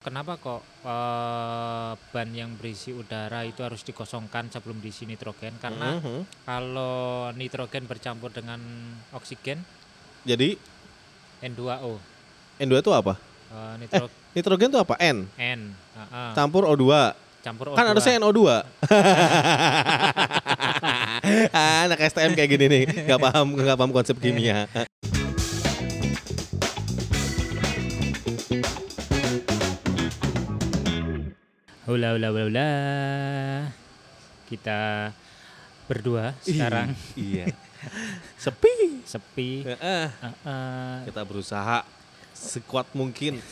Kenapa kok eh, ban yang berisi udara itu harus dikosongkan sebelum diisi nitrogen? Karena Mhm. kalau nitrogen bercampur dengan oksigen Jadi N2O. N2 itu apa? Eh, nitro Nitrogen itu apa? N. N heeh, Campur O2. campur O2. Kan harusnya NO2. ah, anak STM kayak gini nih, nggak paham nggak paham konsep kimia. Hula hula hula hula. Kita berdua sekarang iya. Sepi. sepi. Heeh. Heeh. Kita berusaha sekuat mungkin.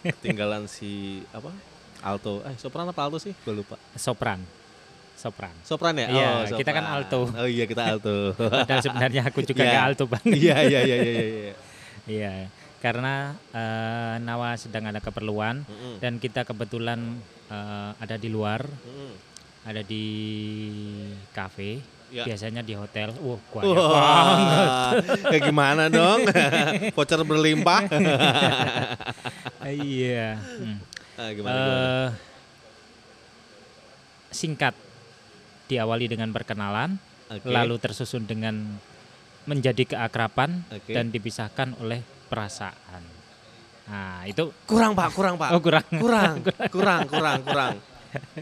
Ketinggalan si apa? Alto. Eh, sopran apa alto sih? Gue lupa. sopran. Sopran. Sopran ya? Iya, oh, kita kan sopran. alto. Oh iya, kita alto. Padahal sebenarnya aku juga Iya. nggak alto banget. Iya, iya, iya, iya, iya. Iya, karena eh, Nawa sedang ada keperluan Mm-mm. dan kita kebetulan eh, ada di luar, Mm-mm. ada di kafe, Ya. biasanya di hotel. Wah, banyak Wah, banget. kayak gimana dong? Voucher berlimpah. iya. Hmm. Ah, gimana, gimana? Eh, singkat diawali dengan perkenalan, Oke. lalu tersusun dengan menjadi keakraban Oke. dan dipisahkan oleh perasaan. Nah, itu kurang pak, kurang pak, oh kurang. kurang, kurang, kurang, kurang,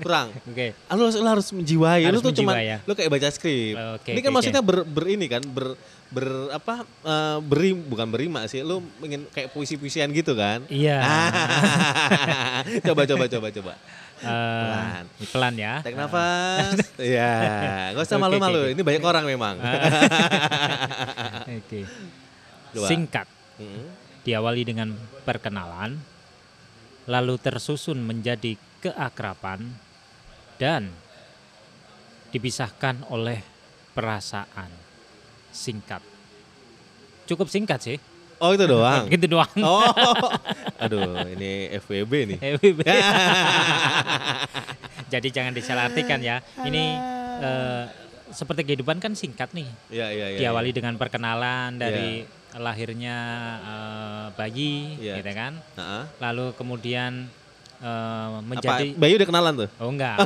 kurang. Oke. Ah, Lu, harus- lu harus menjiwai, Harus lu tuh cuma, ya? lu kayak baca skrip. Oke, ini kan oke, maksudnya ber, ber ini kan, ber, ber apa, eh, beri, bukan berima sih, lu ingin kayak puisi-puisian gitu kan? Iya. coba, coba, coba, coba. Eh, Pelan. pelan ya. Tarik nafas. Iya, gak usah malu-malu. oke, oke. Ini banyak orang memang. Oke. Coba. Singkat Mm. diawali dengan perkenalan, lalu tersusun menjadi keakraban dan dipisahkan oleh perasaan. Singkat. Cukup singkat sih. Oh itu doang. Gitu doang. Oh, aduh, ini FWB nih. EWB. Jadi jangan disalahartikan ya. Ini eh, seperti kehidupan kan singkat nih. Iya, iya, iya. diawali dengan perkenalan dari lahirnya eh, bayi, Iya. gitu kan. Heeh. Lalu kemudian Apa? menjadi Bayu udah kenalan tuh? oh enggak,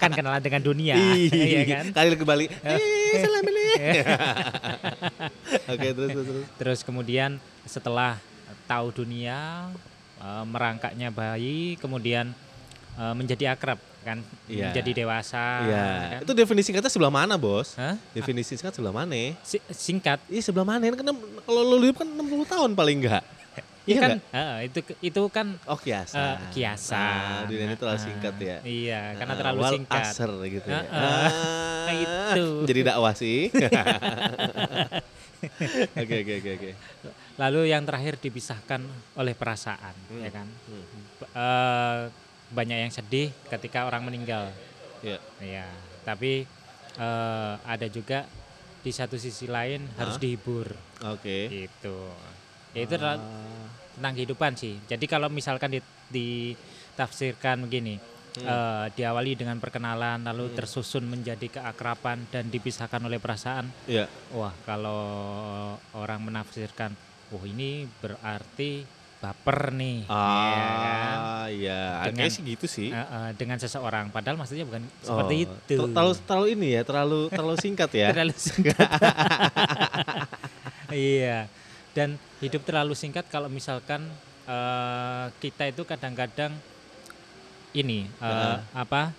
kan kenalan dengan dunia, Ih, iya kan. Kali ke Bali. Eh, salam. Oke, terus terus terus. Kemudian setelah tahu dunia, eh, merangkaknya bayi, kemudian eh, menjadi akrab kan, Iya. menjadi dewasa. Iya. kan. Itu definisi singkatnya sebelah mana, Bos? Hah? Definisi singkat sebelah mana? Si- singkat, Iya, sebelah mana? Kan kalau lu hidup kan 60 tahun paling enggak. ya Iya kan, eh, itu itu kan Oh, kiasan. eh, kiasan. Ah, dunia ini terlalu singkat ya. Iya, karena Ah, terlalu wal singkat. asr gitu ya. Ah, Ah, itu. Jadi dakwah sih. Oke, oke, oke, oke. Lalu yang terakhir dipisahkan oleh perasaan, Hmm. ya kan. Hmm. Eh, banyak yang sedih ketika orang meninggal, Iya. ya. Tapi eh, ada juga di satu sisi lain harus Hah? dihibur, Oke. itu. Ya, itu adalah Ah, tentang kehidupan sih. Jadi kalau misalkan di- ditafsirkan begini, Hmm. eh, diawali dengan perkenalan, lalu tersusun menjadi keakraban dan dipisahkan oleh perasaan. Iya. Wah, kalau orang menafsirkan, oh ini berarti baper nih, ya kan? Ah, iya. Dengan- Kayaknya sih gitu sih. Eh, eh, dengan seseorang. Padahal maksudnya bukan seperti Oh, itu. ter- Terlalu terlalu ini ya, terlalu terlalu singkat ya. Terlalu singkat. iya. Dan hidup terlalu singkat kalau misalkan eh, kita itu kadang-kadang ini eh, Heeh. apa?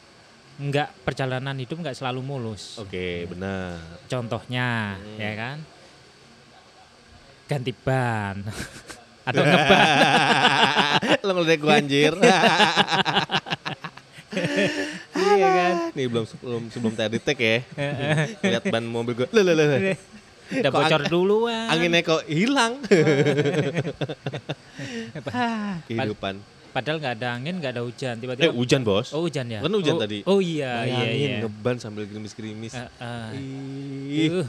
Enggak perjalanan hidup nggak selalu mulus. Oke, benar. Contohnya, Hmm. ya kan? Ganti ban. Atau ngeban. Lo ngeledek gua anjir. iya kan? Nih belum sebelum sebelum tadi tek ya. Lihat ban mobil gua. Lah lah lah. lah. Udah bocor duluan. Anginnya kok hilang. Ah, Kehidupan. Padahal nggak ada angin, nggak ada hujan. Eh Tiba-tiba hujan, Bos. Oh hujan ya? Kan hujan oh, tadi. Oh iya, iya, Bayangin iya. ngeban sambil gerimis-gerimis. Eh, eh. Ih. Uh,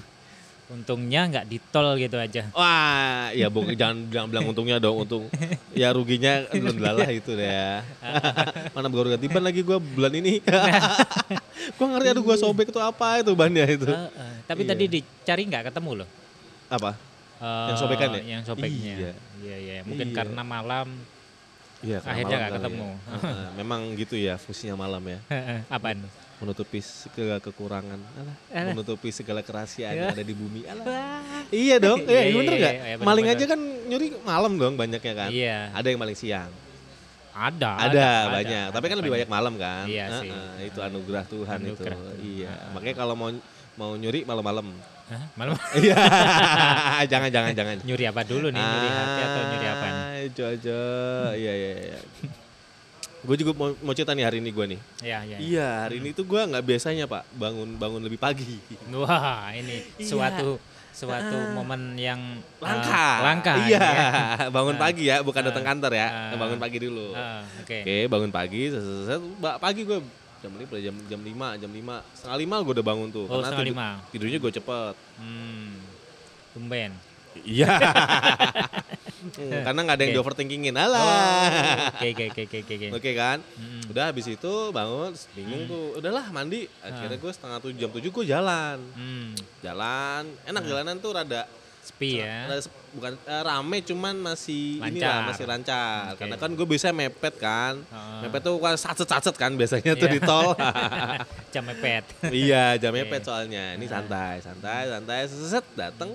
untungnya nggak di tol gitu aja. Wah, ya bu, jangan bilang, bilang untungnya dong, untung. Ya ruginya lah itu deh ya. Mana baru ganti ban lagi gua bulan ini. gua ngerti aduh gua sobek itu apa itu bannya itu. Eh, eh. Tapi Iya. tadi dicari nggak ketemu loh. Apa? Eh, Yang sobekan ya? Yang sobeknya. Iya. Iya, iya. Mungkin Iya. karena malam Iya, Akhirnya nggak kali ya. ketemu. Heeh, memang gitu ya fungsinya malam ya. Apaan? Menutupi segala kekurangan, alah, Alah. menutupi segala kerahasiaan Ya. yang ada di bumi. Alah. Iya dong, Iya, iya, iya, bener iya, nggak? iya, bener, Maling bener. aja kan nyuri malam dong banyaknya kan. Iya. Ada yang maling siang. Ada. Ada, banyak, tapi kan ada lebih banyak malam kan. Iya sih. Heeh, itu anugerah Tuhan Anugerah itu. Iya. Makanya kalau mau mau nyuri malam-malam. Hah? Malam Iya. jangan jangan jangan. nyuri apa dulu nih? Nyuri hati atau nyuri apa? Itu aja. Iya iya iya. gue juga mau, mau cerita nih hari ini gue nih. Iya, iya. Iya, hari ini tuh gue nggak biasanya pak bangun bangun lebih pagi. Wah, ini Iya. suatu suatu momen yang uh, Langka. langka. Iya, ini ya. bangun Ah. pagi ya, bukan datang Ah. kantor ya. Ah. bangun pagi dulu. Ah, Oke. Oke, bangun pagi, set, set, set, ba- pagi gue jam lima, jam jam lima, jam lima, setengah lima gue udah bangun tuh. Oh, Karena setengah tidur- lima. Tidurnya gue cepet. Hmm. Tumben. Iya. Hmm, karena nggak ada yang Oke. di overthinkingin. Oh, Alah. Oke, oke, oke, oke, oke. Oke kan? Mm-mm. Udah habis itu bangun, bingung tuh. Udahlah mandi. Akhirnya gue setengah tujuh, jam tujuh gue jalan. Hmm. Jalan, enak jalanan tuh rada Sepi ya. Ada sep- bukan eh, rame cuman masih inilah Lancar. masih lancar. Oke. Karena kan gue bisa mepet kan. Heeh. Mepet tuh kan sacet-sacet kan biasanya tuh Iya. di tol. Jam mepet. iya, jam Oke. mepet soalnya. Ini santai, santai, santai, set dateng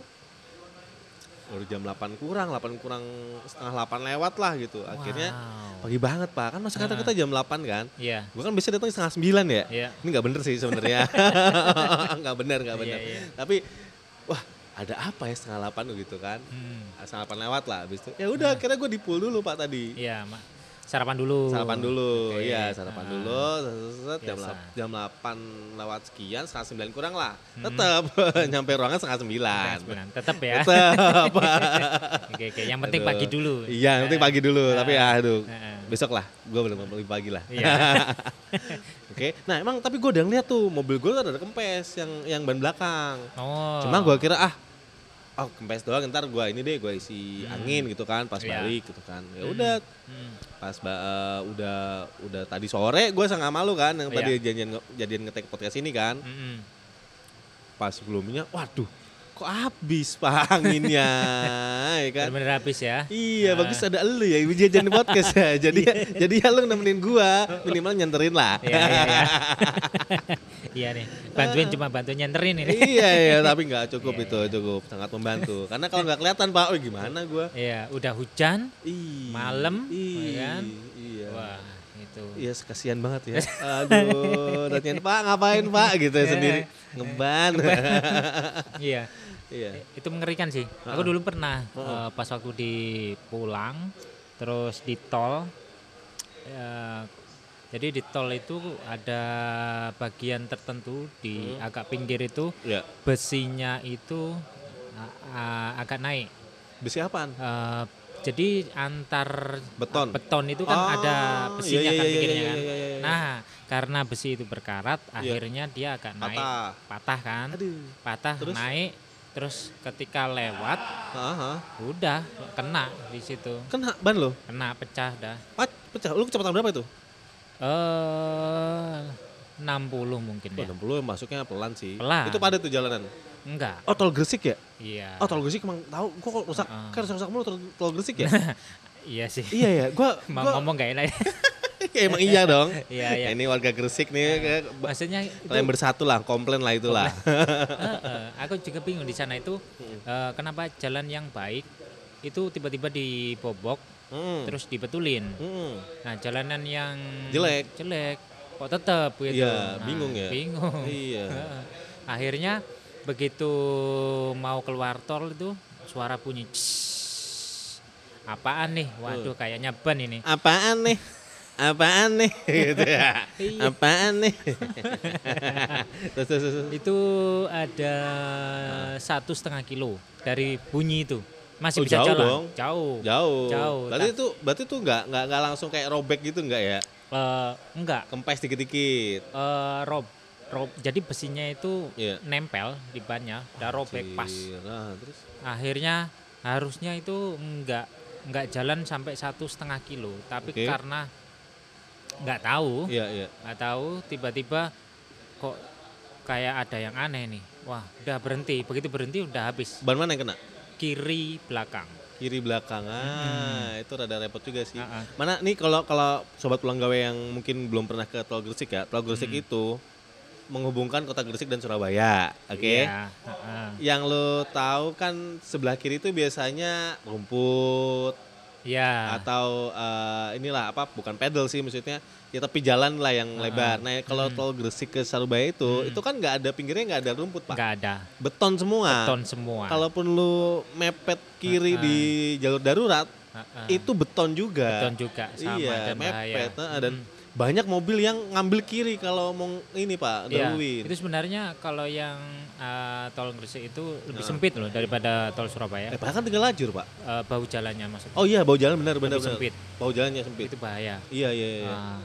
baru jam 8 kurang, 8 kurang setengah 8 lewat lah gitu. Akhirnya Wow. pagi banget pak, kan masa kata kita jam 8 kan. Iya. Gue kan biasanya datang setengah 9 ya. Iya. Ini nggak bener sih sebenarnya. nggak bener, nggak Iya, bener. iya. Tapi wah ada apa ya setengah 8 gitu kan. Hmm. Setengah 8 lewat lah habis itu. Ya udah akhirnya gue di pool dulu pak tadi. Iya, Mak. Sarapan dulu. Sarapan dulu, iya sarapan Ah. dulu, set, jam, lap- jam 8 lewat sekian, setengah 9 kurang lah. Hmm. Tetap nyampe ruangan setengah 9. Setengah sembilan. Tetap ya. Tetap. Oke, oke. Yang penting Aduh. pagi dulu. Iya, yang penting pagi dulu, tapi ya aduh. Heeh. Besok lah, gue belum lebih pagi lah. Iya. Oke, nah emang tapi gue udah ngeliat tuh mobil gue ada kempes yang yang ban belakang. Oh. Cuma gue kira ah, oh kempes doang ntar gue ini deh gue isi Hmm. angin gitu kan pas Iya. balik gitu kan. Ya Hmm. udah Hmm. pas eh, udah udah tadi sore gue sangat malu kan yang Iya. tadi jadian nge- jadian ngetek podcast ini kan. Mm-mm. Pas sebelumnya, waduh kok habis pak anginnya, ya kan? Bener-bener habis ya. Iya, Ah. bagus ada elu ya, jajan di podcast ya. Jadi jadi ya lu nemenin gua, minimal nyenterin lah. Iya, iya, iya. Iya nih. Bantuin cuma bantuin nyenterin ini. iya, iya, tapi nggak cukup Iya, itu, iya. cukup sangat membantu. Karena kalau nggak kelihatan Pak, oh gimana gua? Iya, udah hujan. Malam, ih, ya kan? Iya. Wah, itu. Iya, kasihan banget ya. Aduh, nanyain Pak ngapain Pak gitu ya sendiri ngeban. Iya. Iya. Itu mengerikan sih. Aku dulu pernah eh, pas waktu di pulang terus di tol eh, jadi di tol itu ada bagian tertentu di agak pinggir itu Iya. besinya itu ah, ah, agak naik. Besi apaan? Eh, jadi antar Beton. beton itu kan Oh, ada besinya iya, kan iya, iya, pinggirnya iya, kan. iya, iya, iya. Nah, karena besi itu berkarat, akhirnya dia agak naik, Patah. patah kan, Aduh. patah Terus? naik, terus ketika lewat, Heeh. udah kena di situ, ha- ban lo. kena pecah dah. Ah, pecah. Lu kecepatan berapa itu? Eh 60 mungkin Oh, ya. 60 masuknya pelan sih. Pelan. Itu padat tuh jalanan. Enggak. Oh, tol Gresik ya? Iya. Oh, tol Gresik emang tahu kok kok rusak. Heeh. Kan rusak mulu tol, tol Gresik ya? Iya sih. iya ya, gua, gua ngomong gak enak. emang iya dong. Iya, iya. Ya, ini warga Gresik nih ba- Maksudnya itu kalian bersatu lah, komplain lah itulah. Heeh, aku juga bingung di sana itu eh, kenapa jalan yang baik itu tiba-tiba dibobok Hmm. terus dibetulin. Hmm. Nah, jalanan yang Jelek. jelek kok tetap gitu. Iya, Nah, bingung ya. Bingung. Iya. Akhirnya begitu mau keluar tol itu suara bunyi "Cis." apaan nih? Waduh, kayaknya ban ini. Apaan nih? Apaan nih? gitu ya. Iya. Apaan nih? terus, terus, terus. Itu ada satu setengah kilo dari bunyi itu. Masih Oh, bisa jauh jalan. dong. Jauh. Jauh. Jauh. Berarti itu berarti tuh nggak nggak nggak langsung kayak robek gitu nggak ya? Eh, enggak. Kempes dikit-dikit. Eh, rob, rob. Jadi besinya itu Iya. nempel di bannya, udah robek pas. Nah, terus Akhirnya harusnya itu enggak enggak jalan sampai satu setengah kilo, tapi Oke. karena nggak tahu, iya iya. nggak tahu tiba-tiba kok kayak ada yang aneh nih. Wah, udah berhenti. Begitu berhenti udah habis. Ban mana yang kena? Kiri belakang. Kiri belakang. Ah, itu rada repot juga sih. Ah, ah. Mana nih kalau kalau sobat pulang gawe yang mungkin belum pernah ke Tol Gresik ya. Tol Gresik Hmm. itu menghubungkan kota Gresik dan Surabaya. Oke. Iya, heeh. Yang lo tahu kan sebelah kiri itu biasanya rumput Iya. atau eh, inilah apa bukan pedal sih maksudnya ya tapi jalan lah yang lebar. Nah kalau tol Gresik ke Surabaya itu itu kan nggak ada pinggirnya nggak ada rumput pak, Nggak ada. beton semua. Beton semua. Kalaupun lu mepet kiri di jalur darurat Heeh. itu beton juga. beton juga sama iya dan bahaya. mepet nah, dan banyak mobil yang ngambil kiri kalau mau ini pak Iya, dahuluin. itu sebenarnya kalau yang eh, tol Gresik itu lebih sempit loh daripada tol Surabaya. Eh, padahal kan tiga lajur pak. Eh, bau jalannya maksudnya. Oh iya bau jalan benar benar Lebih benar. sempit. Bau jalannya sempit. Itu bahaya. Iya iya iya. Ah.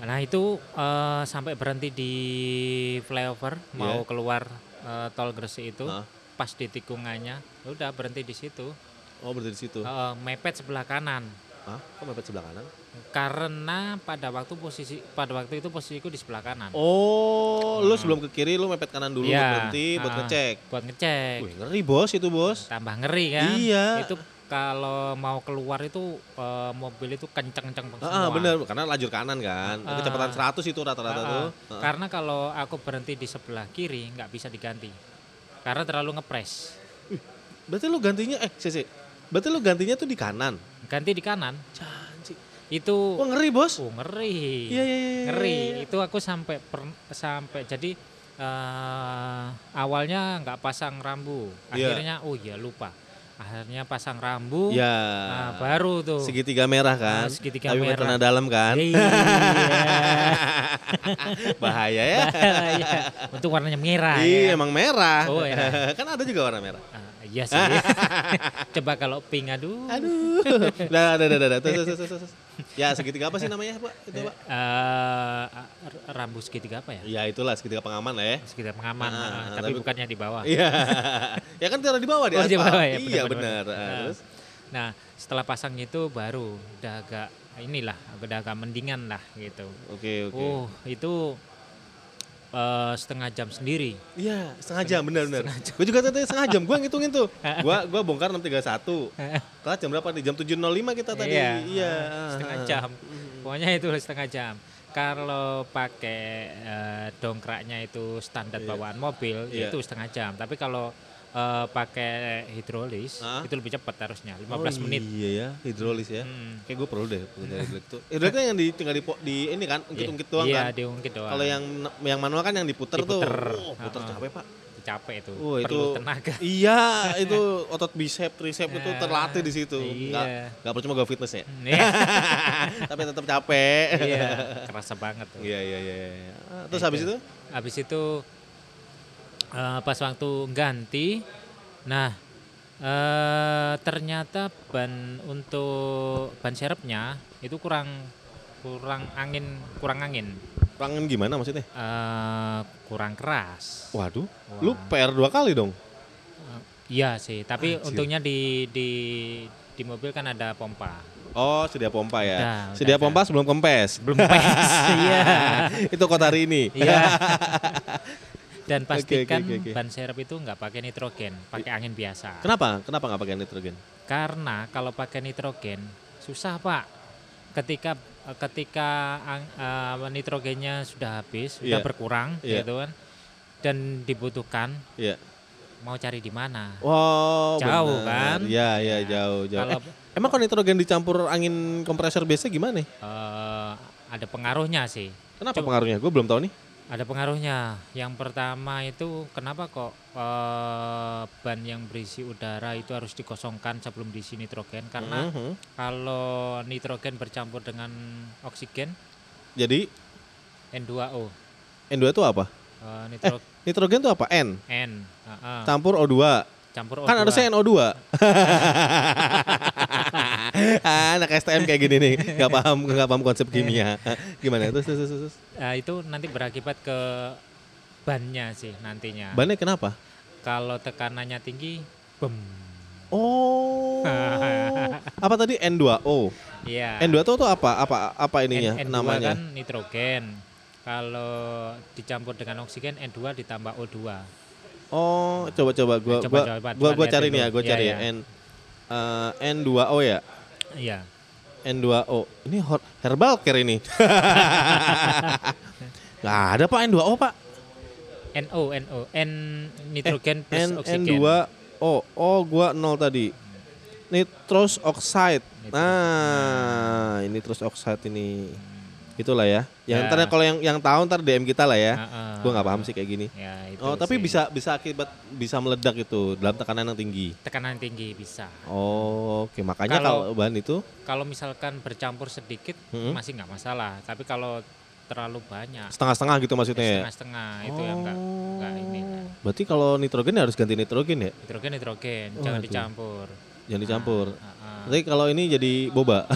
Nah itu eh, sampai berhenti di flyover mau Iya. keluar eh, tol Gresik itu Ah. pas di tikungannya udah berhenti di situ Oh berarti di situ. Eh, mepet sebelah kanan Hah? Kok mepet sebelah kanan? Karena pada waktu posisi pada waktu itu posisiku di sebelah kanan Oh, lu sebelum ke kiri lu mepet kanan dulu Iya, berhenti buat ah. ngecek. buat ngecek Wih, ngeri bos itu bos. tambah ngeri kan Iya. itu kalau mau keluar itu eh, mobil itu kenceng-kenceng semua Ah, bener karena lajur kanan kan. Ah. Kecepatan 100 itu rata-rata Ah, tuh. ah. karena kalau aku berhenti di sebelah kiri nggak bisa diganti karena terlalu ngepres Berarti lu gantinya eh sih Berarti lu gantinya tuh di kanan. ganti di kanan Janji. Itu Oh ngeri bos. oh, ngeri Iya iya iya. iya, ngeri iya. itu aku sampai per- sampai jadi eh, awalnya nggak pasang rambu Iya. akhirnya oh iya lupa akhirnya pasang rambu Ya. nah, baru tuh Segitiga merah kan. Ah, segitiga Tapi merah. dalam kan. Iya. Bahaya ya. Iya. Untung warnanya merah. Iya ya. emang merah. Oh, ya. kan ada juga warna merah. Ah, iya sih. Coba kalau pink aduh. Aduh. Dah. Terus, terus, terus, terus. Ya segitiga apa sih namanya Pak? Itu Pak? Eh, r- rambu segitiga apa ya? Ya itulah segitiga pengaman lah ya. Segitiga pengaman, Ah, ah, ah, tapi, tapi- bukannya di bawah. Iya. ya kan taruh di bawah di Oh, di bawah ya, Iya benar. Ah, Ah. Terus Nah, setelah pasang itu baru udah agak inilah, udah agak mendingan lah gitu. oke oke. Oh, itu eh, setengah jam sendiri. Iya, setengah jam benar benar. Gue juga tadi setengah jam. Gue ngitungin tuh. Gua gua bongkar 6.31. Kelas jam berapa nih? Jam 7.05 kita tadi. Iya, Iya. ah, setengah ah. jam. Pokoknya itu setengah jam. Kalau pakai eh, dongkraknya itu standar Iya. bawaan mobil Iya. itu setengah jam. Tapi kalau eh, pakai hidrolis Ah. itu lebih cepat harusnya 15 Oh, menit. Iya ya, hidrolis ya. Hmm. Kayak gue perlu deh tuh. Hidrolik kan yang di, tinggal di, di ini kan, ungkit-ungkit doang iya, kan. diungkit doang. Kalau yang yang manual kan yang diputer, Diputer. tuh. Oh, puter Ah, ah. capek, Pak. capek itu. Oh, Perlu itu tenaga. Iya, itu otot bicep, tricep itu Ah, terlatih di situ. iya. Enggak enggak percuma gue fitness ya. Iya. Tapi tetap capek. iya, kerasa banget tuh. Iya, iya, iya. iya. Terus habis itu? Habis itu eh, pas waktu ganti, nah eh, ternyata ban untuk ban serepnya itu kurang kurang angin kurang angin Pelanggan gimana maksudnya? eh, kurang keras. Waduh, Wah. lu PR dua kali dong. Iya sih, tapi Anjir. untungnya di di di mobil kan ada pompa. Oh, sedia pompa ya. Udah, sedia udah, pompa sebelum kempes. Belum pes. Iya. itu kota hari ini. Iya. Dan Oke, oke, pastikan oke, oke. ban serep itu nggak pakai nitrogen, pakai angin biasa. Kenapa? Kenapa nggak pakai nitrogen? Karena kalau pakai nitrogen susah pak. Ketika ketika ang- eh, nitrogennya sudah habis, sudah Iya. berkurang, Iya. gitu kan, dan dibutuhkan, Iya. mau cari di mana? Wow, Jauh benar. kan? Iya, iya, Ya. jauh, jauh. Kalau Eh, emang kalau nitrogen dicampur angin kompresor biasa gimana? eh, ada pengaruhnya sih, Kenapa Coba. pengaruhnya? Gue belum tahu nih. Ada pengaruhnya. Yang pertama itu kenapa kok eh, ban yang berisi udara itu harus dikosongkan sebelum diisi nitrogen? Karena Mhm. kalau nitrogen bercampur dengan oksigen Jadi N2O, N2 itu apa? eh, nitro Nitrogen itu apa? N. N, heeh, Campur O2. campur O2. Kan harusnya NO2. Ah, Anak STM kayak gini nih, nggak paham nggak paham konsep kimia. Gimana? Terus terus terus. Nah, itu nanti berakibat ke bannya sih nantinya. Bannya kenapa? Kalau tekanannya tinggi, bem. Oh. apa tadi N2O? Iya. N2O itu apa? Apa apa ininya N, N2 namanya? kan nitrogen. Kalau dicampur dengan oksigen N2 ditambah O2. Oh, coba coba gua Coba, gua coba, gua, gua lihat cari nih ya, gua Iya, cari iya. ya. N eh, N2O ya. Iya. N2O. Ini herbal care ini. Nggak ada Pak N2O Pak. NO NO N nitrogen plus N oksigen. N2O. Oh, gua nol tadi. Nitrous oxide. Nitrous. Nah, ini nitrous oxide ini. Itulah ya. Yang Ya. ntar kalau yang yang tahu ntar DM kita lah ya. Heeh. Gua nggak paham sih kayak gini. Ya, itu Oh, tapi sih. bisa bisa akibat bisa meledak itu dalam tekanan yang tinggi. tekanan tinggi bisa. Oh, oke. Makanya Kalau- bahan itu Kalau misalkan bercampur sedikit Mm-mm. masih nggak masalah. Tapi kalau terlalu banyak setengah-setengah gitu maksudnya ya. setengah-setengah itu yang nggak nggak ini. Oh. Berarti kalau nitrogen harus ganti nitrogen ya? Nitrogen nitrogen jangan Waduh. dicampur. Jangan dicampur. Ah, ah, Nanti kalau ini jadi boba.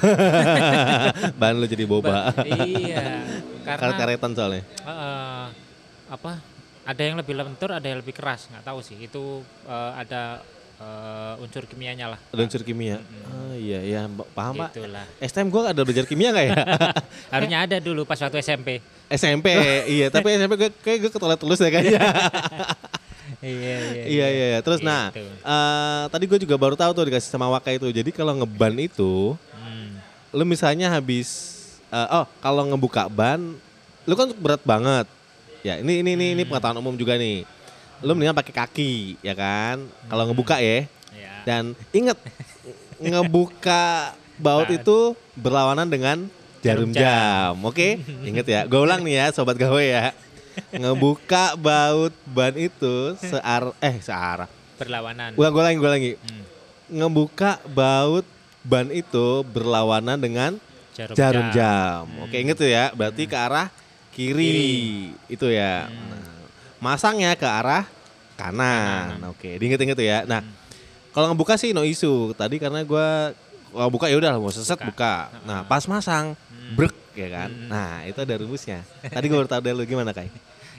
bahan lu jadi boba. Ba- iya, karena Karet-karetan soalnya. eh, apa? Ada yang lebih lentur, ada yang lebih keras, nggak tahu sih. Itu eh, ada eh, unsur kimianya lah. Ada unsur kimia. Oh iya iya paham Pak. Itulah. STM gua ada belajar kimia nggak ya? Harusnya ada dulu pas waktu SMP. SMP iya tapi SMP gue kayak gue ke toilet tulus ya kayaknya. iya, iya. iya iya iya. Terus nah eh, tadi gue juga baru tahu tuh dikasih sama Waka itu. Jadi kalau ngeban itu Hmm. lu misalnya habis eh, oh kalau ngebuka ban lu kan berat banget ya ini ini ini, ini Hmm. pengetahuan umum juga nih lu mendingan pakai kaki ya kan kalau ngebuka ya Ya. dan inget ngebuka baut Ban. itu berlawanan dengan jarum jam. jam oke inget ya gue ulang nih ya sobat gawe ya ngebuka baut ban itu sear eh searah Berlawanan. ulang gue lagi gue lagi Hmm. ngebuka baut ban itu berlawanan dengan Jarum, jarum jam. jam. Hmm. Oke, inget tuh ya. Berarti ke arah kiri. Itu ya. Hmm. Nah, masangnya ke arah kanan. Kanan. Oke, diinget-inget tuh ya. Nah, Hmm. kalau ngebuka sih no isu. Tadi karena gua kalau buka ya udah mau seset Buka. buka. Nah, pas masang Hmm. brek ya kan. Hmm. Nah, itu ada rumusnya. Tadi gua baru tahu dari lu gimana, Kai?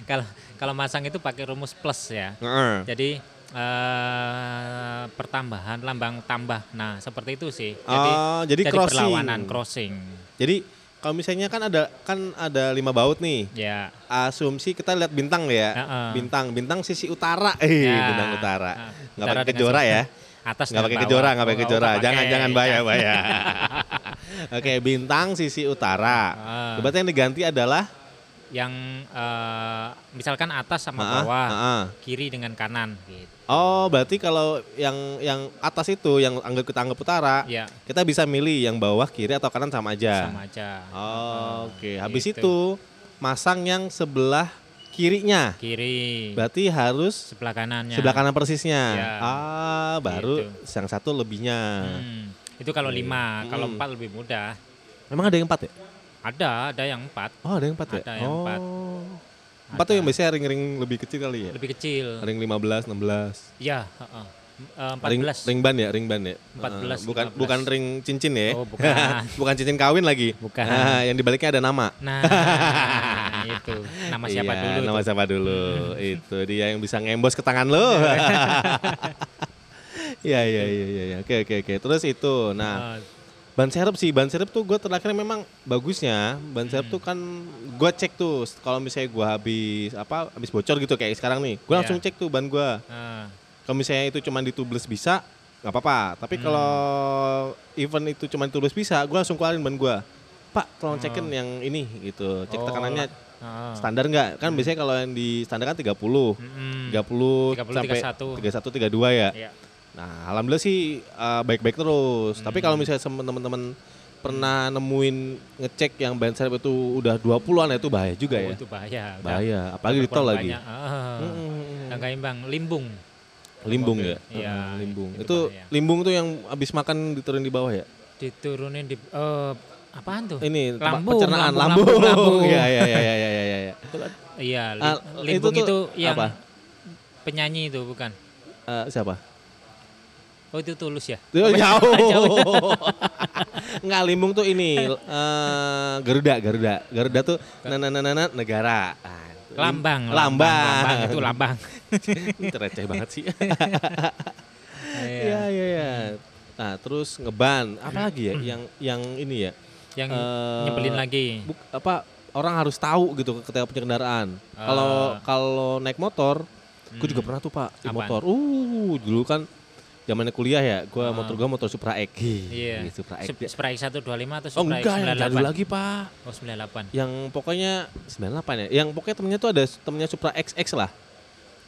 Kalau kalau masang itu pakai rumus plus ya. Heeh. Jadi eh, pertambahan lambang tambah. Nah, seperti itu sih. Jadi Oh, jadi crossing. perlawanan crossing. Jadi kalau misalnya kan ada kan ada lima baut nih. Ya. Asumsi kita lihat bintang ya. Heeh. Bintang, bintang sisi utara. Eh, Ya. bintang utara. Nah, Nggak utara pakai kejora ya. Atas nggak pakai kejora, bawah. nggak pakai Oh, kejora. Jangan pakai. jangan bahaya bahaya. Oke, bintang sisi utara. Ah. Berarti yang diganti adalah Yang eh, misalkan atas sama Ah, bawah, ah, ah. kiri dengan kanan gitu. Oh, berarti kalau yang yang atas itu yang anggap kita anggap utara, Ya, kita bisa milih yang bawah, kiri atau kanan sama aja. sama aja. Oh, Oke, habis gitu. itu masang yang sebelah kirinya. Kiri. Berarti harus sebelah kanannya. sebelah kanan persisnya. Ya. Ah, baru Gitu. yang satu lebihnya. Hmm, Itu kalau lima, kalau Hmm. empat lebih mudah. Memang ada yang empat ya? Ada, ada yang empat, Oh, ada yang empat ya? Ada yang oh. empat. Empat tuh Ada. yang biasanya ring-ring lebih kecil kali ya? lebih kecil. Ring 15, 16. Ya, heeh. Eh, Ring, 14. ring ban ya, ring ban ya. 14, Eh, bukan 15. bukan ring cincin ya. Oh, bukan. bukan cincin kawin lagi. Bukan. Nah, yang dibaliknya ada nama. Nah, itu nama siapa Iya, dulu? Nama tuh? siapa dulu. itu dia yang bisa ngembos ke tangan lo. Iya iya iya iya iya. Oke oke oke. Terus itu. Nah, Eh, ban serep sih, ban serep tuh gue terakhir memang bagusnya. Ban serep Hmm. tuh kan gue cek tuh kalau misalnya gue habis apa habis bocor gitu kayak sekarang nih. Gue Iya. langsung cek tuh ban gue. eh, Kalau misalnya itu cuma ditubles bisa, nggak apa-apa. Tapi Hmm. kalau event itu cuma ditubles bisa, gue langsung keluarin ban gue. Pak, tolong Oh. cekin yang ini gitu. Cek Oh, tekanannya eh, standar nggak? Kan biasanya kalau yang di standar kan 30. mm-mm. 30, 30, sampai 31. 31 32 ya. Iya. Nah, alhamdulillah sih uh, baik-baik terus. Tapi Hmm. kalau misalnya sem- teman-teman pernah nemuin ngecek yang ban serep itu udah 20-an ya itu bahaya juga Oh, ya. itu bahaya. Bahaya, apalagi di tol lagi. banyak. Yang nggak imbang, limbung. Limbung Mobil. ya? Iya, Mm, limbung. itu Itu, bahaya. limbung tuh yang habis makan diturunin di bawah ya? Diturunin di eh, apaan tuh? Ini Lambung, pencernaan lambung, lambung. lambung. Iya iya iya iya iya iya. iya. Li- Ah, limbung itu itu, yang apa? penyanyi itu bukan? Eh, siapa? Oh itu tulus ya? Tuh, jauh. Jauh. Enggak, limbung tuh ini eh, Garuda, Garuda. Garuda tuh nana nana nana negara. Ah, lim- Lambang, Lambang. lambang, itu lambang. Ini receh banget sih. Iya. Iya, iya, iya. Nah, terus ngeban, apa lagi ya yang yang ini ya? Yang Eh, nyebelin lagi. Buk, apa orang harus tahu gitu ketika punya kendaraan. Kalau Ah. kalau naik motor, gue juga Hmm. pernah tuh Pak di motor. Uh, dulu kan zamannya kuliah ya, gue Ah. motor gue motor Supra X. Iya. Iya, Supra X. Sup- Supra X125 atau Oh Supra enggak, yang X98? jadul lagi pak. Oh 98. Yang pokoknya 98 ya. Yang pokoknya temennya tuh ada temennya Supra XX lah.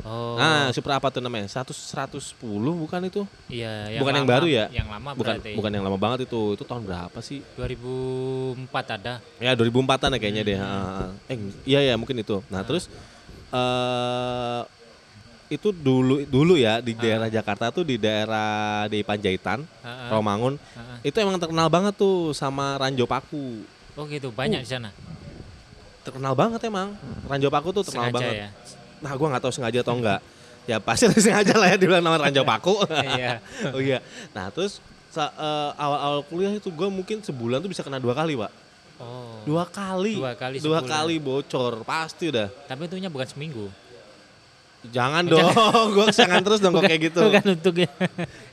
Oh. Nah, Supra apa tuh namanya? 100 110 bukan itu? iya, bukan yang lama- baru ya? Yang lama Bukan berarti. bukan yang lama banget itu. Itu tahun berapa sih? 2004 ada. Ya 2004-an ya kayaknya deh. Hmm. Ah, ah. Eh iya ya mungkin itu. Nah, terus eh itu dulu dulu ya di daerah Jakarta tuh di daerah di Panjaitan, Heeh. Rawamangun. Heeh. Itu emang terkenal banget tuh sama Ranjau Paku. Oh gitu, Uh. banyak di sana. Terkenal banget emang. Ranjau Paku tuh terkenal Sengaja banget. ya. Nah, gua nggak tahu sengaja atau enggak. Ya pasti sengaja lah ya dibilang nama Ranjau Paku. Iya. oh iya. Nah, terus eh, awal-awal kuliah itu gua mungkin sebulan tuh bisa kena dua kali, Pak. Oh. Dua kali. Dua kali Dua sebulan. kali bocor, pasti udah. Tapi itunya bukan seminggu. Jangan dong, gue jangan terus dong kok kayak gitu. Bukan untuknya.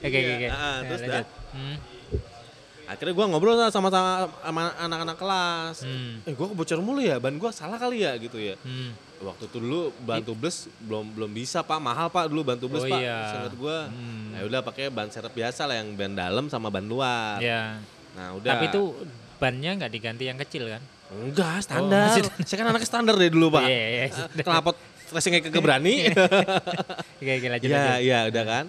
Oke oke oke. Ya, terus lanjut. Hmm. Akhirnya gue ngobrol sama sama sama anak-anak kelas. Hmm. Eh gue kebocor mulu ya, ban gue salah kali ya gitu ya. Hmm. Waktu itu dulu ban tubles belum belum bisa pak, mahal pak dulu ban tubles Oh, pak. iya. Seingat gue. Hmm. Ya udah pakai ban serep biasa lah yang ban dalam sama ban luar. Ya. Nah udah. Tapi itu bannya nggak diganti yang kecil kan? enggak standar. masih Saya kan anaknya standar deh dulu pak. Iya, iya. Eh, Kenapa racingnya kagak berani? Oke oke lanjut Iya lanjut. iya udah kan.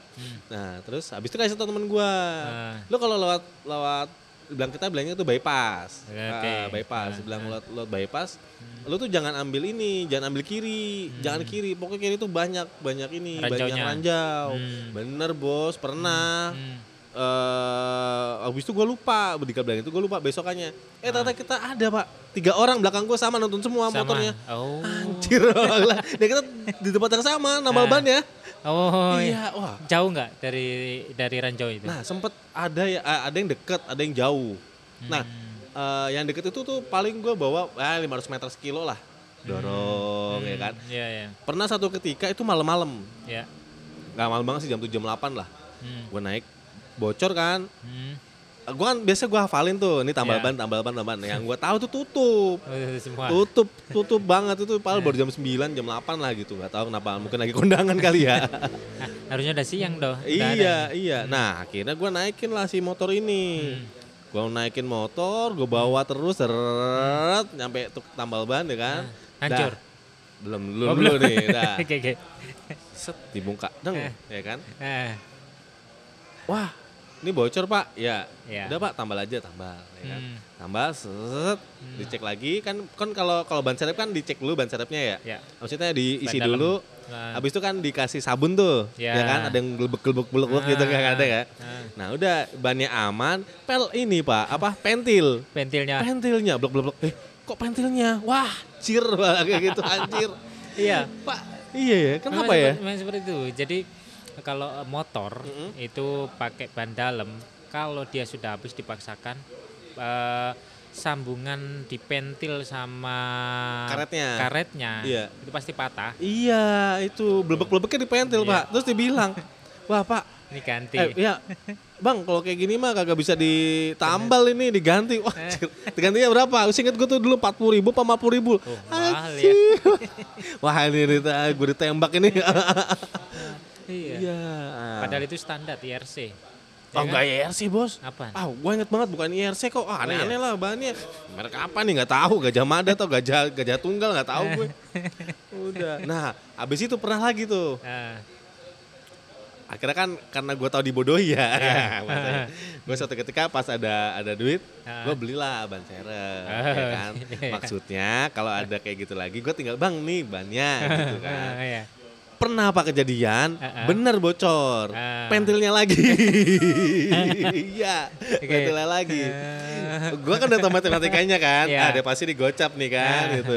Nah terus habis itu kasih tau temen gue. Ah. Lu kalau lewat lewat bilang kita bilangnya tuh bypass. Oke. Ah, bypass. Ah, Bilang lewat, lewat bypass. Lu tuh jangan ambil ini, jangan ambil kiri, jangan kiri. Pokoknya kiri tuh banyak banyak ini, banyak Ranjaunya. ranjau. Hmm. Bener bos, pernah. Hmm. Eh habis itu gue lupa, Dika bilang itu gue lupa besokannya. Eh ternyata kita ada pak, tiga orang belakang gue sama nonton semua Sama. motornya. Oh. Anjir, dia kita di tempat yang sama, nambal Ah. ban ya. Oh iya. iya, wah. Jauh nggak dari dari Ranjau itu? Nah sempet ada ya, ada yang deket, ada yang jauh. Nah Hmm. eh, yang deket itu tuh paling gue bawa eh, 500 meter sekilo lah, dorong ya kan. Iya iya. Pernah satu ketika itu malam-malam, Ya. nggak malam banget sih jam 7 jam 8 lah. Hmm. Gue naik, bocor kan. Hmm. Gue kan biasa gue hafalin tuh, ini tambal Ya. ban, tambal ban, tambal ban. Yang gue tahu tuh tutup. Oh, itu semua. Tutup, tutup banget itu paling baru jam 9, jam 8 lah gitu. Gak tahu kenapa, mungkin lagi kondangan kali ya. Ah, harusnya udah siang doh. Iya, ada. iya. Nah, akhirnya gue naikin lah si motor ini. Hmm. Gue naikin motor, gue bawa terus, seret, nyampe tuh tambal ban ya kan. Hancur. Dah. Belum, dulu, Oh, dulu belum. nih. Dah. Oke oke. Set, dibungka, deng, ya kan. Eh. Wah, ini bocor pak. Ya, Iya. udah pak, tambal aja, tambal. Ya kan. Hmm. Tambal, set, dicek lagi. Kan kan kalau kalau ban serep kan dicek dulu ban serepnya ya. Ya. Maksudnya diisi Ban dulu. Nah. Habis itu kan dikasih sabun tuh, Ya. ya kan? Ada yang gelebek-gelebek gitu kan ada ya. Ah. Nah udah bannya aman, pel ini pak, apa pentil, Pentilnya. pentilnya, blok blok blok. Eh kok pentilnya? Wah, cir kayak gitu anjir. Iya. Pak, iya ya, kenapa Memang ya? seperti- Memang seperti itu. Jadi kalau eh, motor itu pakai ban dalam, kalau dia sudah habis dipaksakan eh, sambungan di pentil sama Karetnya. karetnya Iya. itu pasti patah. Iya, itu blebek-blebeknya di pentil Iya. pak. Terus dibilang, wah pak, Ini ganti. eh, ya bang kalau kayak gini mah kagak bisa ditambal ini diganti. Wah, Eh. digantinya berapa? Singkat gue tuh dulu 40 ribu apa 50 ribu. Oh, mahal ya. Wah ini gue ditembak ini. Iya. Iya. Padahal itu standar IRC. Oh Ya enggak kan? IRC bos. Apa? Ah, gue inget banget bukan IRC kok. Ah, aneh-aneh iya? lah bahannya. Merek apa nih nggak tahu. Gajah Mada atau gajah gajah tunggal nggak tahu gue. Udah. Nah, abis itu pernah lagi tuh. Ah, Akhirnya kan karena gue tahu dibodohi ya. gue suatu ketika pas ada ada duit, Ah. gue belilah ban serep. Ah, ya kan? iya. Maksudnya kalau ada kayak gitu lagi, gue tinggal bang nih bannya gitu kan. ah, iya. Pernah apa kejadian, Ah, ah. bener bocor, Ah. pentilnya lagi. Iya, Oke. pentilnya lagi. Ah. Gue kan udah tahu matematikanya kan, Iya. ah dia pasti digocap nih kan Ah. gitu.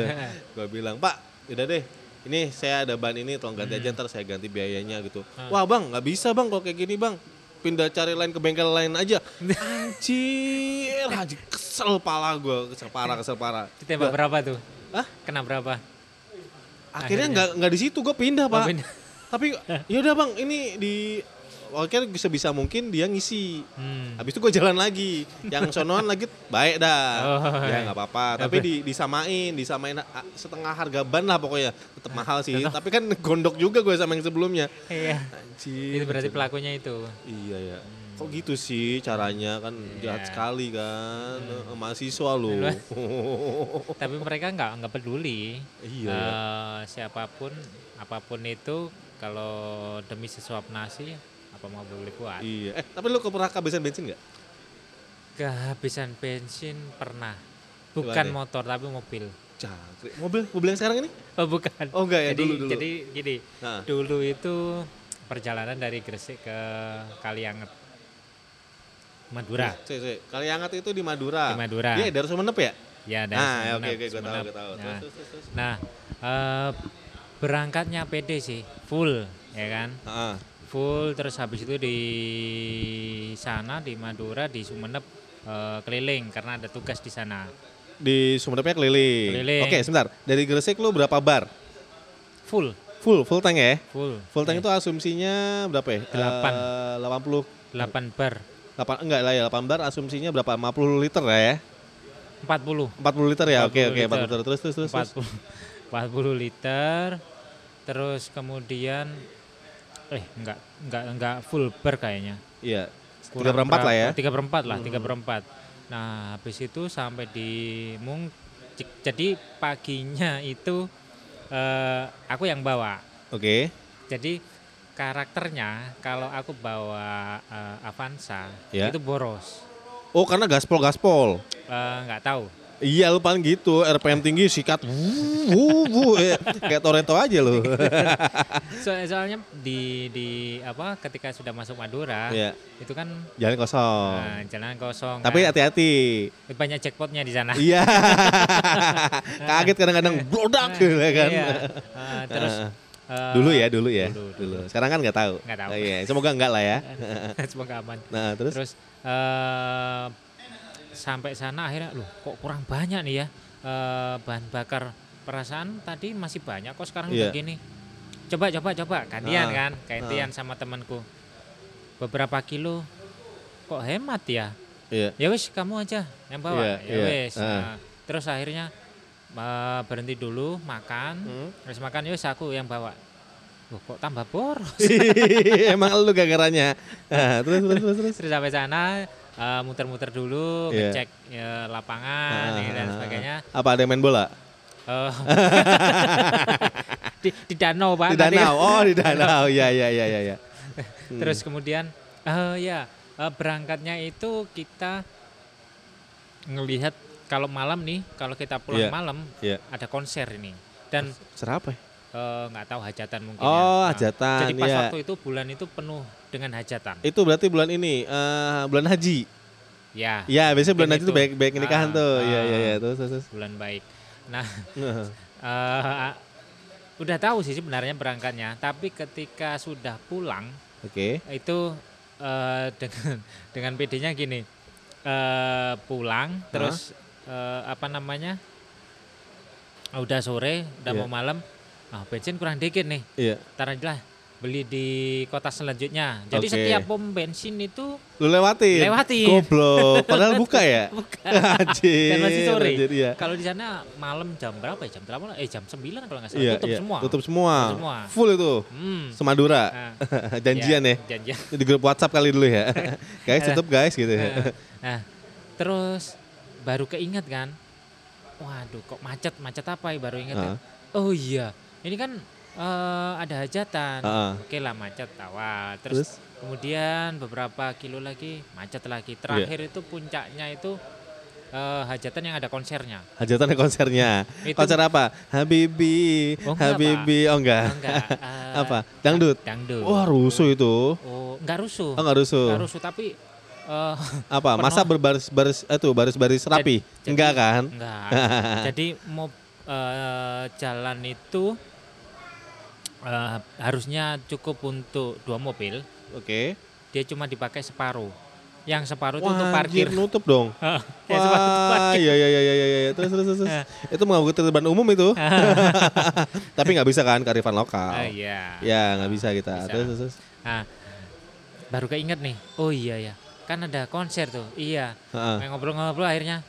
Gue bilang, Pak, udah deh, ini saya ada ban ini, tolong ganti aja ntar saya ganti biayanya gitu. Ah. Wah bang, nggak bisa bang kalau kayak gini bang. Pindah cari lain ke bengkel lain aja. Anjir, anjir kesel pala gue, kesel parah, kesel parah. Ditembak berapa tuh? Hah? Kena berapa? Akhirnya nggak nggak di situ, gue pindah pak. pindah. Tapi ya udah bang, ini di oke sebisa mungkin dia ngisi. Hmm. Habis itu gue jalan lagi. Yang sonoan lagi baik dah. Oh, ya iya. nggak apa-apa. Tapi di, disamain, disamain ah, setengah harga ban lah pokoknya. Tetap mahal sih. Tapi kan gondok juga gue sama yang sebelumnya. Iya. Anjir. Itu berarti pelakunya itu. Iya ya. Kok gitu sih caranya kan jahat Iya. sekali kan. Eh, Mahasiswa loh. Tapi mereka nggak nggak peduli. Iya, Eh, siapa pun, apa pun itu, kalau demi sesuap nasi, apa mau boleh buat. iya. Eh tapi lu pernah kehabisan bensin nggak? Kehabisan bensin pernah. Bukan Gimana? motor tapi mobil. Jangkrik. Mobil, mobil yang sekarang ini? Oh bukan. Oh enggak ya, jadi, dulu dulu. jadi gini, Nah. dulu itu perjalanan dari Gresik ke Kalianget, Madura. Cek, cek. Kaliangat itu di Madura. Di Madura. Iya, dari Sumenep ya? Ya, dari Ah, ya, Sumenep, oke oke gue tahu, gue tahu. Nah, Terus, terus, terus. Nah, eh, berangkatnya pede sih, full, ya kan? Ah, Full terus habis itu di sana di Madura di Sumenep eh, keliling karena ada tugas di sana. di Sumenepnya keliling. Keliling. Oke, sebentar. Dari Gresik lu berapa bar? Full, Full, full tank ya? full. Full tank itu asumsinya berapa ya? Delapan. Eh, 80 8 bar, 8 enggak lah ya 8 bar asumsinya berapa 50 liter ya 40. 40 liter ya oke 40 oke 40 liter. terus terus terus, terus. 40 40 liter. Terus kemudian eh enggak enggak enggak full bar kayaknya. iya tiga Kurang perempat lah ya berapa? Tiga perempat lah, tiga perempat. Nah, habis itu sampai di Mung, jadi paginya itu eh, aku yang bawa. oke Jadi karakternya kalau aku bawa eh, Avanza Ya. itu boros. oh karena gaspol gaspol Eh, Nggak tahu. iya lu paling gitu RPM tinggi sikat wuh, eh, kayak Toretto aja lu So- soalnya di di apa ketika sudah masuk Madura Iya. itu kan jalan kosong nah, jalan kosong. tapi kan. hati-hati banyak jackpotnya di sana. iya kaget kadang-kadang blodak gitu ya kan Iya. Eh, terus eh, dulu ya dulu ya dulu, dulu, sekarang kan nggak tahu Nggak tahu. Oh, iya semoga enggak lah ya semoga aman. nah terus, Terus eh, sampai sana akhirnya loh kok kurang banyak nih ya eh, bahan bakar perasaan tadi masih banyak kok sekarang Iya. udah gini. Coba coba coba gantian Ah, kan, gantian sama temanku. Beberapa kilo kok hemat ya. iya Ya wis kamu aja yang bawa. Iya, ya iya. wis. Ah. Nah, terus akhirnya eh, berhenti dulu makan. Hmm. Terus makan ya wis aku yang bawa. Loh, kok tambah boros. Emang lu gagaranya. Nah, terus terus terus terus. Terus sampai sana eh, muter-muter dulu, Iya. ngecek ya, lapangan ya, dan Ah, sebagainya. Apa ada yang main bola? Eh, di, di danau Di pak. tadi. danau. Oh, di danau. Iya iya iya iya iya. Terus kemudian, eh ya eh, berangkatnya itu kita ngelihat kalau malam nih, kalau kita pulang Iya. malam Iya. ada konser ini dan Serapa ya? eh, nggak tahu hajatan mungkin. Oh, ya. Nah, hajatan, Jadi pas iya. waktu itu bulan itu penuh dengan hajatan. Itu berarti bulan ini eh bulan haji. Ya. Iya, biasanya bulan haji itu baik baik nikahan Ah, tuh. Iya ah. iya iya. Terus terus. terus. Bulan baik. Nah, eh, udah tahu sih sebenarnya berangkatnya, tapi ketika sudah pulang Oke. itu eh, dengan dengan PD-nya gini, eh, pulang terus eh, apa namanya, udah sore, udah Iya. mau malam, ah bensin kurang dikit nih, Iya. tar aja lah beli di kota selanjutnya. Jadi Oke. setiap pom bensin itu Lu lewatin. Lewatin. Goblok. Padahal buka ya? Anjir. Dan masih sore. anjir, iya. Kalau di sana malam jam berapa ya? Jam 8 eh jam 9 kalau nggak salah Iya, tutup iya. semua. Tutup semua. Tutup semua. Full itu. Hmm. Semadura. Nah, Janjian ya. Janjian. Di grup WhatsApp kali dulu ya. guys, tutup guys gitu ya. Nah, terus baru keinget kan, waduh kok macet, macet apa ya baru inget kan? Oh iya, ini kan eh, ada hajatan, Ah. oke lah macet awal, terus, Terus? kemudian beberapa kilo lagi macet lagi, terakhir itu puncaknya itu eh, hajatan yang ada konsernya. Hajatan konsernya. Itu- Konser apa? Habibi, Oh, Habibi. Oh enggak. Oh, enggak, eh, apa? Dangdut. Dangdut. Wah, rusuh itu. Oh, enggak rusuh. Oh, enggak rusuh. Enggak rusuh tapi eh, Apa? Penuh. Masa berbaris-baris itu baris-baris rapi? Jadi- enggak kan? Enggak. Jadi mau eh, jalan itu eh, harusnya cukup untuk dua mobil. Oke. Dia cuma dipakai separuh. Yang separuh itu Wah, untuk anjir, parkir. nutup dong. Untuk Wah, parkir. iya iya iya iya iya. Terus terus terus. itu mengganggu ketertiban umum itu. Tapi nggak bisa kan kearifan lokal. Ah, iya. Ya nggak bisa kita. Bisa. Terus terus. terus. Nah, baru keinget nih. Oh iya ya, kan ada konser tuh. Iya. Main Ngobrol-ngobrol akhirnya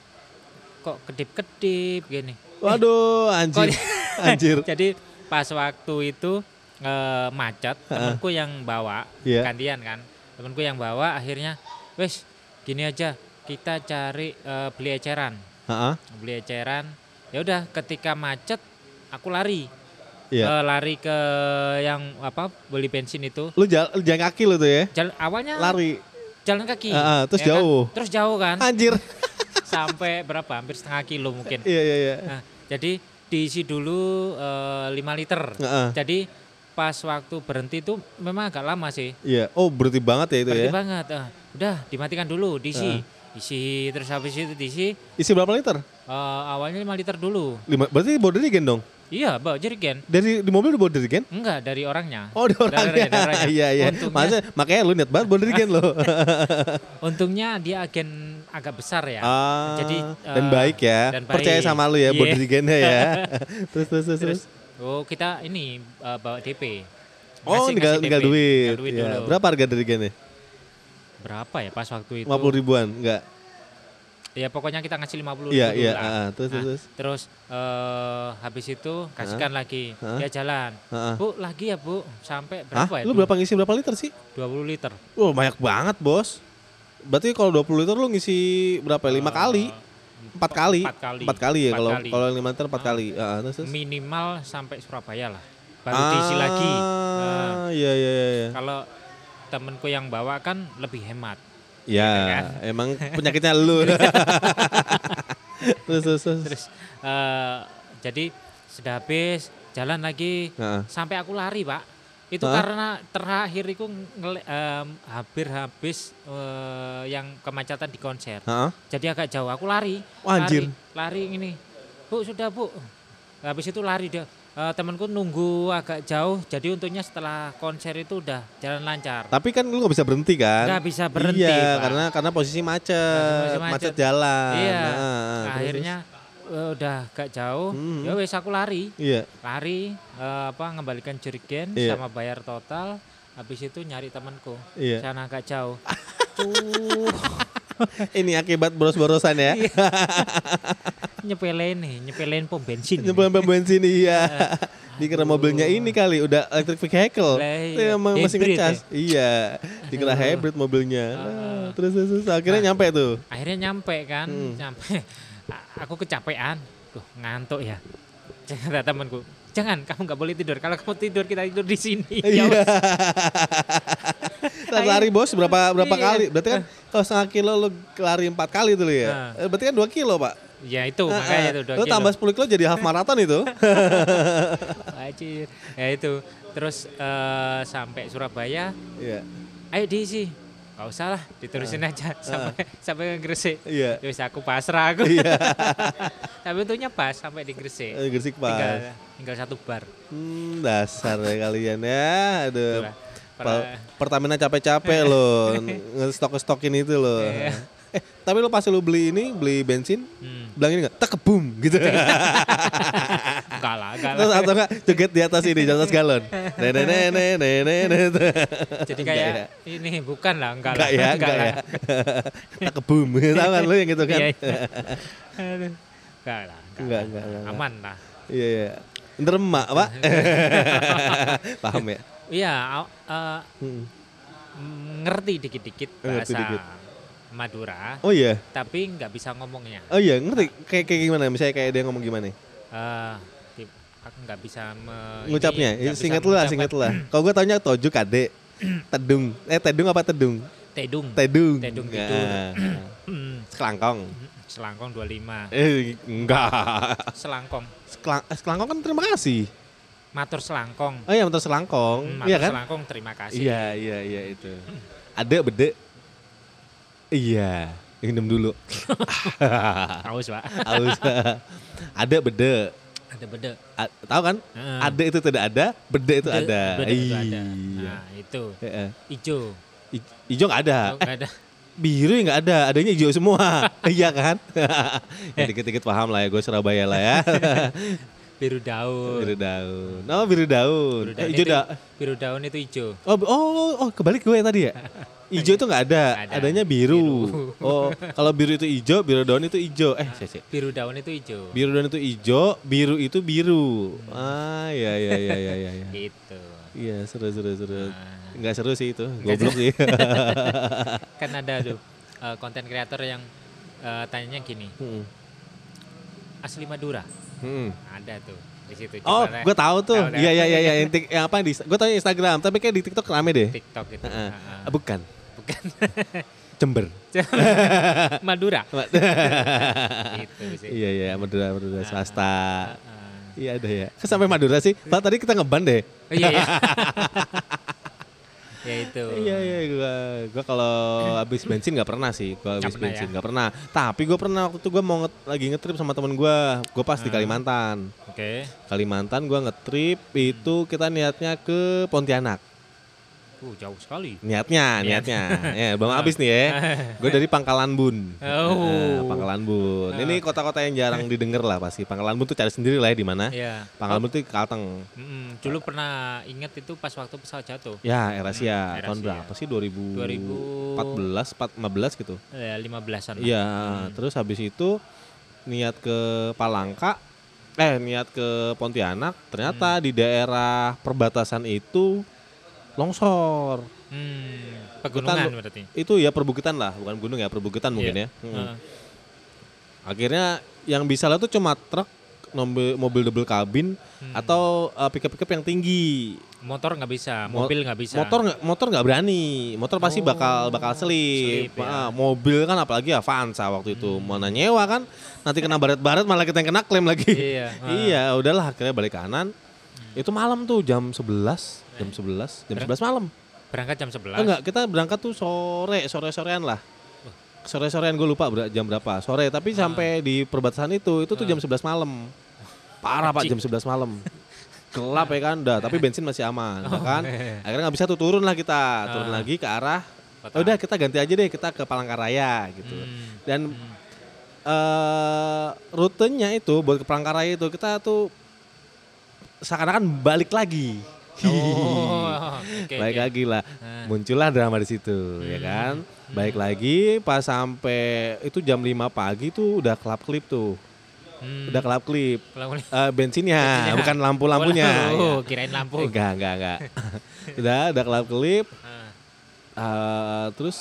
kok kedip-kedip gini. Waduh, anjir. anjir. Jadi pas waktu itu eh, macet, temenku yang bawa Iya. gantian kan. Temenku yang bawa akhirnya, wes gini aja, kita cari eh, beli eceran, Heeh. beli eceran. Ya udah, ketika macet, aku lari, Iya. Eh, lari ke yang apa beli bensin itu. Lu jalan, jalan kaki lu tuh ya? Jalan awalnya Lari. Jalan kaki, Ah, ah, terus ya kan? jauh. terus jauh kan, Anjir. sampai berapa? Hampir setengah kilo mungkin. Iya, iya, iya. Nah, jadi diisi dulu 5 liter. Heeh. Jadi pas waktu berhenti itu memang agak lama sih. Iya. Oh, berarti banget ya itu Berhenti ya? banget. Ah, udah dimatikan dulu, diisi. Isi terus habis itu diisi Isi berapa liter? eh, awalnya 5 liter dulu. Lima, berarti bawa dari gen dong? Iya, bawa jerigen. Dari di mobil udah bawa dari gen? Enggak, dari orangnya. Oh, Dari orangnya. dari orangnya. Iya, iya. Untungnya, Makanya, makanya lu niat banget bawa dari gen lo. untungnya dia agen agak besar ya. Ah, Jadi, dan eh, baik ya. dan Percaya baik. sama lu ya, bawa Iya. dari gennya ya. terus, terus, terus, terus. Oh, kita ini eh, bawa DP. Oh, Ngasih- tinggal, ngasih tinggal DP. duit. Tinggal duit dulu. Berapa harga dari gennya? Berapa ya pas waktu itu? 50 ribuan? Enggak. Ya pokoknya kita ngasih 50 Iya, ribu iya. dulu lah. ah, terus, Nah, terus. Terus eh, habis itu kasihkan lagi. Hah? Dia jalan. Heeh. Bu, lagi ya, Bu. Sampai berapa ya? Lu berapa ngisi berapa liter sih? 20 liter. Wah, banyak banget, Bos. Berarti kalau 20 liter lu ngisi berapa? 5 Eh, kali? 4 kali? empat kali. Empat kali ya kalau kalau 5 liter 4 Ah. kali. Ah, terus, terus. Minimal sampai Surabaya lah. Baru diisi lagi. Ah, iya iya iya. iya. kalau temenku yang bawa kan lebih hemat. Ya, kan? emang penyakitnya lu. terus terus terus. Terus eh, jadi sudah habis jalan lagi Heeh. sampai aku lari, Pak. Itu Hah? karena terakhir itu em, hampir habis eh, yang kemacetan di konser. Heeh. Jadi agak jauh aku lari. Wah, anjir. Lari, lari ini. Bu, sudah, Bu. Habis itu lari dia. Eh, temanku nunggu agak jauh. Jadi untungnya setelah konser itu udah jalan lancar. Tapi kan lu gak bisa berhenti kan? Nggak bisa berhenti, Iya, Pak. karena karena posisi macet, Posisi macet. macet. jalan. Iya. Nah, Akhirnya eh, udah agak jauh. Hmm. Ya wes aku lari. Iya. Lari eh, apa ngembalikan jerigen Iya. sama bayar total. Habis itu nyari temanku. Iya. Sana agak jauh. Tuh, Ini akibat boros-borosan ya. Iya. nyepelin nih, nyepelin pom bensin. ini. Nyebelin pom bensin iya. Dikira mobilnya ini kali udah electric vehicle. Lah, iya. Iya, emang masih ngecas. Iya. Dikira hybrid mobilnya. Nah, terus, terus terus akhirnya nyampe tuh. akhirnya nyampe kan Hmm. nyampe A- aku kecapean tuh ngantuk ya kata temanku jangan kamu nggak boleh tidur kalau kamu tidur kita tidur di sini Ya Iya. Saat lari bos berapa berapa Iya. kali? Berarti kan kalau setengah kilo lu lari empat kali tuh ya. Nah. Eh, Berarti kan dua kilo pak. ya itu Ah, makanya tuh dua Lu kilo. tambah 10 kilo jadi half marathon itu. Anjir. ya itu terus eh, sampai Surabaya Iya. ayo diisi Gak usah lah diterusin aja sampai sampai ke Gresik Iya. terus aku pasrah aku Iya. tapi untungnya pas sampai di Gresik Eh, Gresik tinggal pas. tinggal satu bar Hmm, dasar ya kalian ya. Aduh. Itulah. Para- Pertamina capek-capek loh ngestok-stokin itu loh. Iya. Eh, tapi lo pas lu beli ini, beli bensin, hmm, bilang ini enggak, tekebum gitu. enggak lah enggak Terus atau enggak joget di atas ini, di atas galon. Nenek-nenek, jadi kayak ini bukan lah enggak, Enggak lah ya, enggak ya. lah. Tekebum, tahu kan lu yang gitu kan? Iya, iya. Enggak lah enggak, Enggak, enggak, enggak. aman lah Iya, iya. Nderemak, Pak. Paham ya? iya Hmm. mm, ngerti dikit-dikit ngerti bahasa dikit. Madura Oh iya. tapi nggak bisa ngomongnya Oh iya, ngerti. Kayak kayak gimana? Misalnya kayak dia ngomong gimana? Eh, di- aku nggak bisa me- Ngucapnya, ini, nggak bisa singkat lu lah, singkat lah. Kalau gue taunya toju kade, tedung, eh tedung apa tedung? Tedung Tedung. Tedung tidur. Nah, Hmm, Sekelangkong. Selangkong 25 Eh, enggak. selangkong Sekelang, eh, sekelangkong kan terima kasih. matur selangkong Oh iya, motor selangkong. Hmm, matur iya kan? selangkong terima kasih Iya, iya, iya itu. Ada bede. Iya, minum dulu. haus pak Haus. ada bede. ada beda A- tahu kan? Heeh. Ada itu tidak ada, bede itu Beda- ada. beda itu ada. Iya. nah itu Heeh. hijau I- Hijau nggak ada. oh, nggak ada Biru nggak ada, adanya hijau semua. iya kan? ya dikit-dikit paham lah ya, gue Surabaya lah ya. biru daun. Biru daun. Oh, biru daun. Biru Eh, daun hijau itu, da. biru daun itu hijau. Oh, oh, oh, kebalik gue tadi ya. Hijau itu nggak ada, Ada. adanya biru. Oh, kalau biru itu hijau, biru daun itu hijau. Eh, sih, sih. Biru daun itu hijau. Biru daun itu hijau, biru itu biru. Ah, ya ya ya ya ya. ya. Gitu. Iya, seru seru seru. Nah, Nggak seru sih itu, goblok sih. kan ada tuh eh, konten kreator yang eh, tanyanya gini, Hmm, asli Madura. hmm. Ada tuh di situ. Oh, gue tahu tuh. Iya iya iya iya. Yang apa di? Gue tahu Instagram, tapi kayak di TikTok rame deh. TikTok itu. Heeh. Heeh. Ah, Bukan, Bukan Jember. Madura. itu sih. Iya iya, Madura Madura swasta. Heeh. Iya ada ya. Sampai Madura sih? Tadi kita ngeban deh. Oh, iya iya. Ya itu. Iya iya gua gua kalau habis bensin nggak pernah sih. Nggak habis pernah bensin ya? nggak pernah. Tapi gue pernah waktu itu gue mau nge- lagi ngetrip sama temen gua. Gue pas di Ah. Kalimantan. Oke. Kalimantan gua ngetrip itu kita niatnya ke Pontianak. Uh, jauh sekali. Niatnya, Niat. niatnya. ya, belum habis nih ya. Gue dari Pangkalan Bun. Oh. Nah, Pangkalan Bun. Ini kota-kota yang jarang didengar lah pasti. Pangkalan Bun tuh cari sendiri lah ya di mana. Iya. Pangkalan Bun tuh di Kalteng. Mm-mm, dulu pernah ingat itu pas waktu pesawat jatuh. Ya, Erasia. Hmm, Tahun berapa sih? 2014, 15 gitu. Ya, 15-an. lah. Iya, Hmm. terus habis itu niat ke Palangka, eh niat ke Pontianak, ternyata Hmm. di daerah perbatasan itu longsor. Hmm, pegunungan Kita- berarti. Itu ya perbukitan lah, bukan gunung ya, perbukitan mungkin Iya. ya. Hmm. Heeh. Akhirnya yang bisa lah tuh cuma truk, mobil, mobil double kabin Hmm. atau uh, pickup-pickup yang tinggi. Motor nggak bisa, Mo- mobil nggak bisa. Motor nggak motor nggak berani. Motor pasti Oh, bakal bakal selip. selip, ya. Ah, mobil kan apalagi Avanza waktu itu Hmm. mana nyewa kan. Nanti kena baret-baret malah kita yang kena klaim lagi. Iya. heeh. iya, udahlah akhirnya balik kanan. Itu malam tuh jam 11, jam 11, jam 11 malam. Berangkat jam 11. Enggak, kita berangkat tuh sore, sore-sorean lah. Sore-sorean gue lupa ber- jam berapa. Sore, tapi Ah. sampai di perbatasan itu itu tuh jam 11 malam. Parah Pak Cik. jam 11 malam. Gelap ya kan, dah, tapi bensin masih aman, ya Oh, kan? iya. Akhirnya nggak bisa tuh turun lah kita, turun Ah. lagi ke arah. Kota. Udah kita ganti aja deh, kita ke Palangkaraya gitu. Hmm. Dan Hmm. eh rutenya itu buat ke Palangkaraya itu kita tuh seakan-akan balik lagi. Oh, Baik lagi lah. Nah. Muncullah drama di situ, ya Hmm. kan? Baik lagi pas sampai itu jam 5 pagi tuh udah kelap klip tuh. Hmm. Udah kelap klip. Eh, bensinnya, Bensinnya. bukan lampu-lampunya. Oh, Ya. kirain lampu. Enggak, enggak, enggak. udah, udah kelap klip. Eh, terus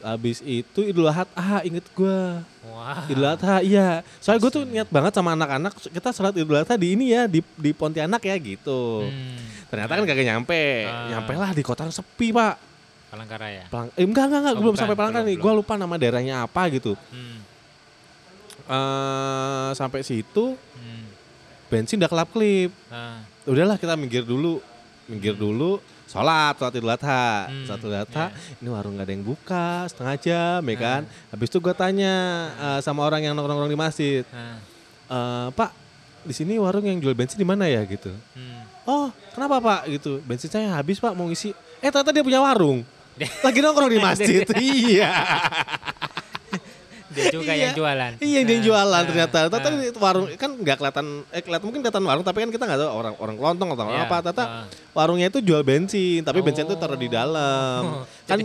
habis itu Idul Adha, ah inget gua. Wah. Idul Adha, iya. Soalnya gue tuh niat banget sama anak-anak, kita sholat Idul Adha di ini ya, di, di Pontianak ya gitu. Hmm. Ternyata kan kagak nyampe. Ah. Nyampe lah di kota yang sepi, Pak. Palangkaraya. Pelang, eh, enggak, enggak, enggak, Oh, belum bukan, sampai Palangkaraya nih. Gue lupa nama daerahnya apa gitu. Hmm. eh sampai situ Hmm. bensin udah kelap klip. Ah. Udahlah kita minggir dulu, minggir dulu. Sholat, sholat idul adha, Hmm, sholat idul adha. iya. Ini warung gak ada yang buka, setengah jam, ya Ah. kan. Habis itu gue tanya eh, sama orang yang nongkrong di masjid, Ah. "Eh, Pak, di sini warung yang jual bensin di mana ya gitu? Hmm. Oh, kenapa Pak? Gitu. Bensin saya habis Pak, mau ngisi. Eh ternyata dia punya warung. Lagi nongkrong di masjid. iya. Dia juga Iya. yang jualan. Iya yang dia Ah, jualan ah, ternyata. Ternyata itu warung kan nggak kelihatan eh kelihatan mungkin kelihatan warung tapi kan kita nggak tahu orang orang kelontong atau Iya, apa. Ternyata ah. warungnya itu jual bensin tapi bensin itu taruh di Oh. dalam. kan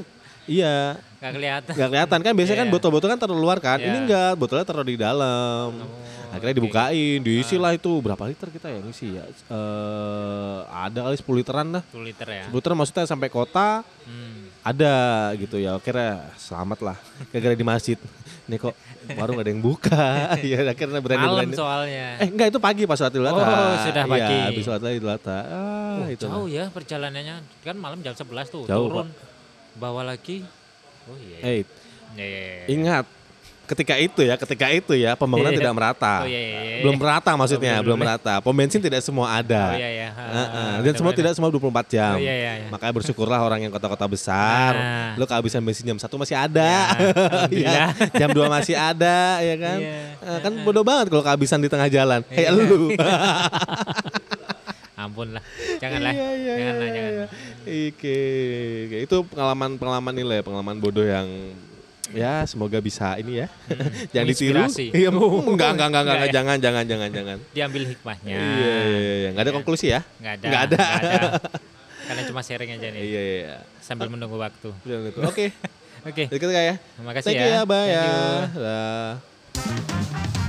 iya Gak kelihatan. nggak kelihatan kan biasanya kan Iya. botol-botol kan taruh luar kan. Ini Iya. enggak, botolnya taruh di dalam. Oh, Akhirnya dibukain, diisi lah itu berapa liter kita ya ngisi ya? Eh ada kali 10 literan lah. 10 liter ya. 10 liter maksudnya sampai kota Hmm. ada gitu ya akhirnya selamat lah gara-gara di masjid nih kok warung gak ada yang buka ya akhirnya berani Malam berani soalnya. eh enggak itu pagi pas sholat idul adha Oh, sudah pagi. iya habis sholat idul adha ah Oh, itu jauh ya perjalanannya. Kan malam jam 11 tuh Jauh, turun. Bawa lagi. Oh iya. Iya, iya, iya. ingat ketika itu ya ketika itu ya pembangunan Iya. tidak merata Oh iya iya. iya. belum merata maksudnya belum, belum merata pom bensin tidak semua ada Oh iya iya. Ha, Heeh, ha, dan semua benar-benar. tidak semua 24 jam Oh iya iya. iya. Makanya bersyukurlah orang yang kota-kota besar, Nah. lu kehabisan bensin jam 1 masih ada. Ya, alhamdulillah. Ya, jam 2 masih ada ya kan. Eh, kan bodoh banget kalau kehabisan di tengah jalan. Kayak lu. Ampun lah. Janganlah. Iya, iya, Janganlah, iya, jangan. iya. Oke, oke. itu pengalaman-pengalaman nilai, pengalaman bodoh yang ya semoga bisa ini ya. jangan ditiru. Iya, enggak enggak enggak enggak, Enggak enggak, ya? jangan jangan jangan jangan. Diambil hikmahnya. Iya, iya, iya. Enggak ada Iya. konklusi ya? Nggak ada. Nggak ada. nggak ada. Karena cuma sharing aja nih. Iya, iya, iya. Sambil menunggu waktu. Oke. Oke. Itu ya. Terima kasih Thank ya. you ya, bye Thank ya.